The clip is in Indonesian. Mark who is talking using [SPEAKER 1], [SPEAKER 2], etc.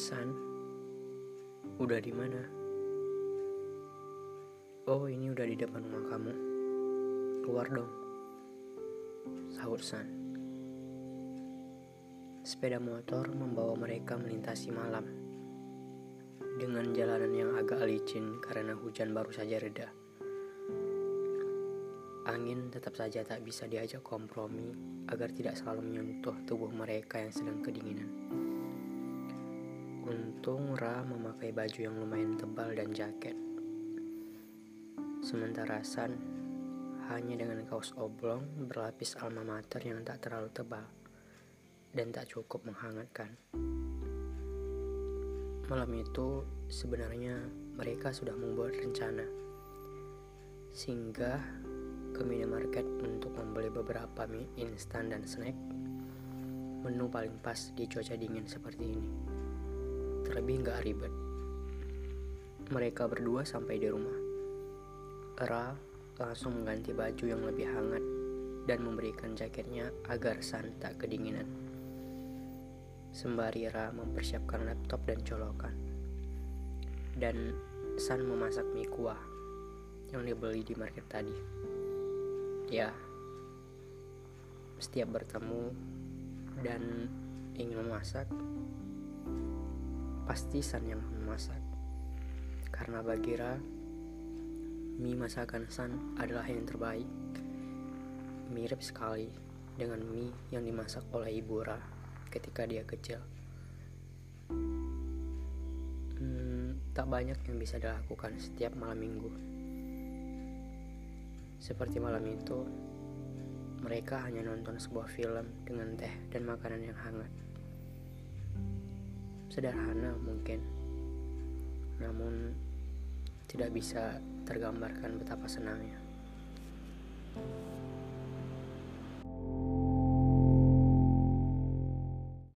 [SPEAKER 1] San, udah di mana? Oh, ini udah di depan rumah kamu. Keluar dong. Sahur San. Sepeda motor membawa mereka melintasi malam. Dengan jalanan yang agak licin karena hujan baru saja reda. Angin tetap saja tak bisa diajak kompromi agar tidak selalu menyentuh tubuh mereka yang sedang kedinginan. Untung Ra memakai baju yang lumayan tebal dan jaket. Sementara San hanya dengan kaos oblong berlapis alma mater yang tak terlalu tebal dan tak cukup menghangatkan. Malam itu sebenarnya mereka sudah membuat rencana. Singgah ke minimarket untuk membeli beberapa mie instan dan snack. Menu paling pas di cuaca dingin seperti ini. Terlebih nggak ribet. Mereka berdua sampai di rumah. Ra langsung mengganti baju yang lebih hangat dan memberikan jaketnya agar San tak kedinginan. Sembari Ra mempersiapkan laptop dan colokan. Dan San memasak mie kuah yang dibeli di market tadi. Ya, setiap bertemu dan ingin memasak, pasti San yang memasak. Karena bagi Ra, mie masakan San adalah yang terbaik. Mirip sekali dengan mie yang dimasak oleh Ibu Ra ketika dia kecil. Hmm, tak banyak yang bisa dilakukan setiap malam minggu. Seperti malam itu, mereka hanya nonton sebuah film dengan teh dan makanan yang hangat. Sederhana mungkin, namun tidak bisa tergambarkan betapa senangnya.